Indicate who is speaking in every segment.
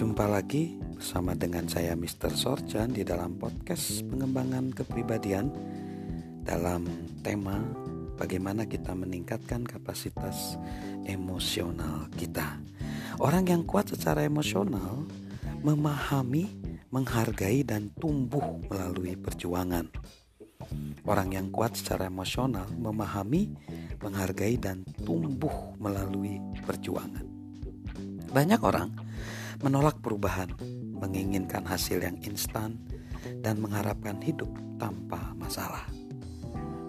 Speaker 1: Jumpa lagi bersama dengan saya Mr. Sorjan di dalam podcast pengembangan kepribadian dalam tema bagaimana kita meningkatkan kapasitas emosional kita. Orang yang kuat secara emosional memahami, menghargai dan tumbuh melalui perjuangan. Orang yang kuat secara emosional memahami, menghargai dan tumbuh melalui perjuangan. Banyak orang menolak perubahan, menginginkan hasil yang instan, dan mengharapkan hidup tanpa masalah.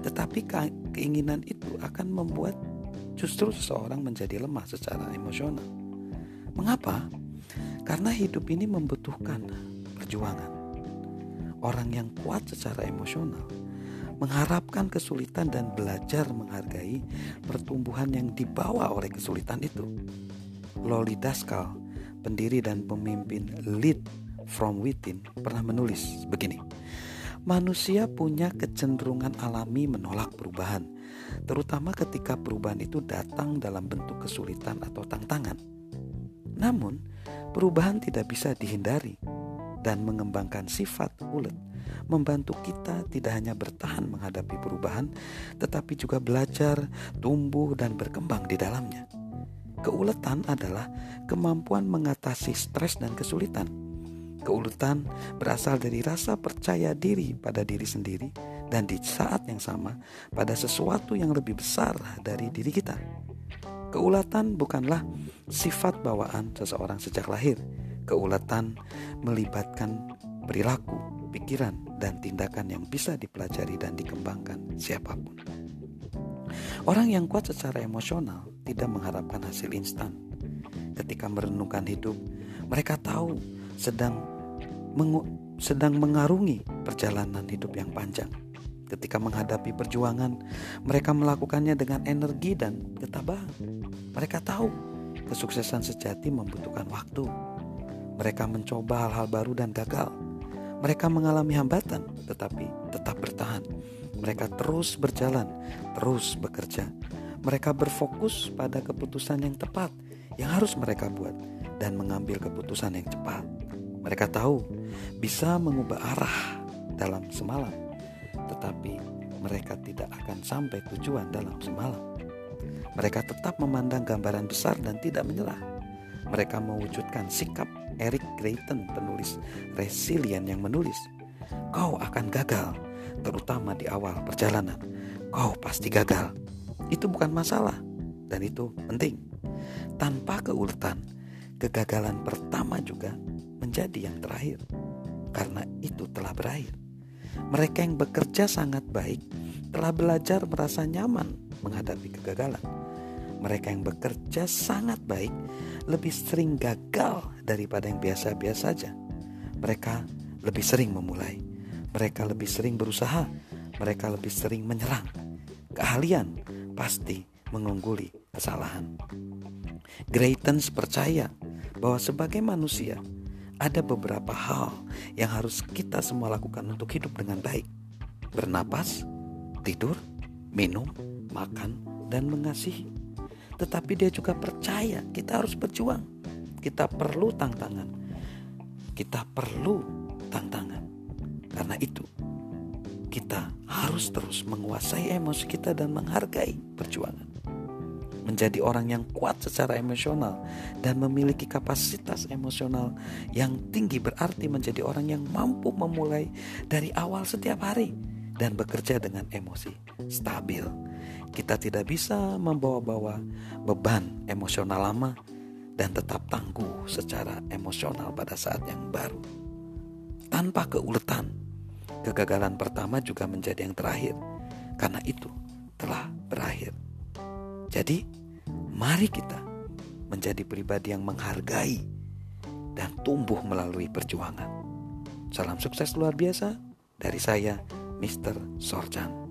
Speaker 1: Tetapi keinginan itu akan membuat justru seseorang menjadi lemah secara emosional. Mengapa? Karena hidup ini membutuhkan perjuangan. Orang yang kuat secara emosional mengharapkan kesulitan dan belajar menghargai pertumbuhan yang dibawa oleh kesulitan itu. Loli Daskal pendiri dan pemimpin Lead from Within pernah menulis begini. Manusia punya kecenderungan alami menolak perubahan, terutama ketika perubahan itu datang dalam bentuk kesulitan atau tantangan. Namun, perubahan tidak bisa dihindari dan mengembangkan sifat ulet membantu kita tidak hanya bertahan menghadapi perubahan, tetapi juga belajar, tumbuh, dan berkembang di dalamnya. Keuletan adalah kemampuan mengatasi stres dan kesulitan. Keuletan berasal dari rasa percaya diri pada diri sendiri dan di saat yang sama pada sesuatu yang lebih besar dari diri kita. Keuletan bukanlah sifat bawaan seseorang sejak lahir. Keuletan melibatkan perilaku, pikiran, dan tindakan yang bisa dipelajari dan dikembangkan siapa pun. Orang yang kuat secara emosional tidak mengharapkan hasil instan. Ketika merenungkan hidup, mereka tahu sedang mengu sedang mengarungi perjalanan hidup yang panjang. Ketika menghadapi perjuangan, mereka melakukannya dengan energi dan ketabahan. Mereka tahu kesuksesan sejati membutuhkan waktu. Mereka mencoba hal-hal baru dan gagal. Mereka mengalami hambatan, tetapi tetap bertahan. Mereka terus berjalan, terus bekerja, mereka berfokus pada keputusan yang tepat yang harus mereka buat dan mengambil keputusan yang cepat. Mereka tahu bisa mengubah arah dalam semalam, tetapi mereka tidak akan sampai tujuan dalam semalam. Mereka tetap memandang gambaran besar dan tidak menyerah. Mereka mewujudkan sikap Eric Creighton, penulis resilient yang menulis, "Kau akan gagal, terutama di awal perjalanan. Kau pasti gagal, itu bukan masalah dan itu penting. Tanpa keuletan, kegagalan pertama juga menjadi yang terakhir karena itu telah berakhir. Mereka yang bekerja sangat baik telah belajar merasa nyaman menghadapi kegagalan. Mereka yang bekerja sangat baik lebih sering gagal daripada yang biasa-biasa saja. Mereka lebih sering memulai, mereka lebih sering berusaha, mereka lebih sering menyerang. Keahlian pasti mengungguli kesalahan. Greitens percaya bahwa sebagai manusia ada beberapa hal yang harus kita semua lakukan untuk hidup dengan baik. Bernapas, tidur, minum, makan, dan mengasihi. Tetapi dia juga percaya kita harus berjuang. Kita perlu tantangan. Kita perlu tantangan. Karena itu kita harus terus menguasai emosi kita dan menghargai perjuangan. Menjadi orang yang kuat secara emosional dan memiliki kapasitas emosional yang tinggi berarti menjadi orang yang mampu memulai dari awal setiap hari dan bekerja dengan emosi stabil. Kita tidak bisa membawa-bawa beban emosional lama dan tetap tangguh secara emosional pada saat yang baru. Tanpa keuletan, Kegagalan pertama juga menjadi yang terakhir, karena itu telah berakhir. Jadi, mari kita menjadi pribadi yang menghargai dan tumbuh melalui perjuangan. Salam sukses luar biasa dari saya, Mr. Sorjan.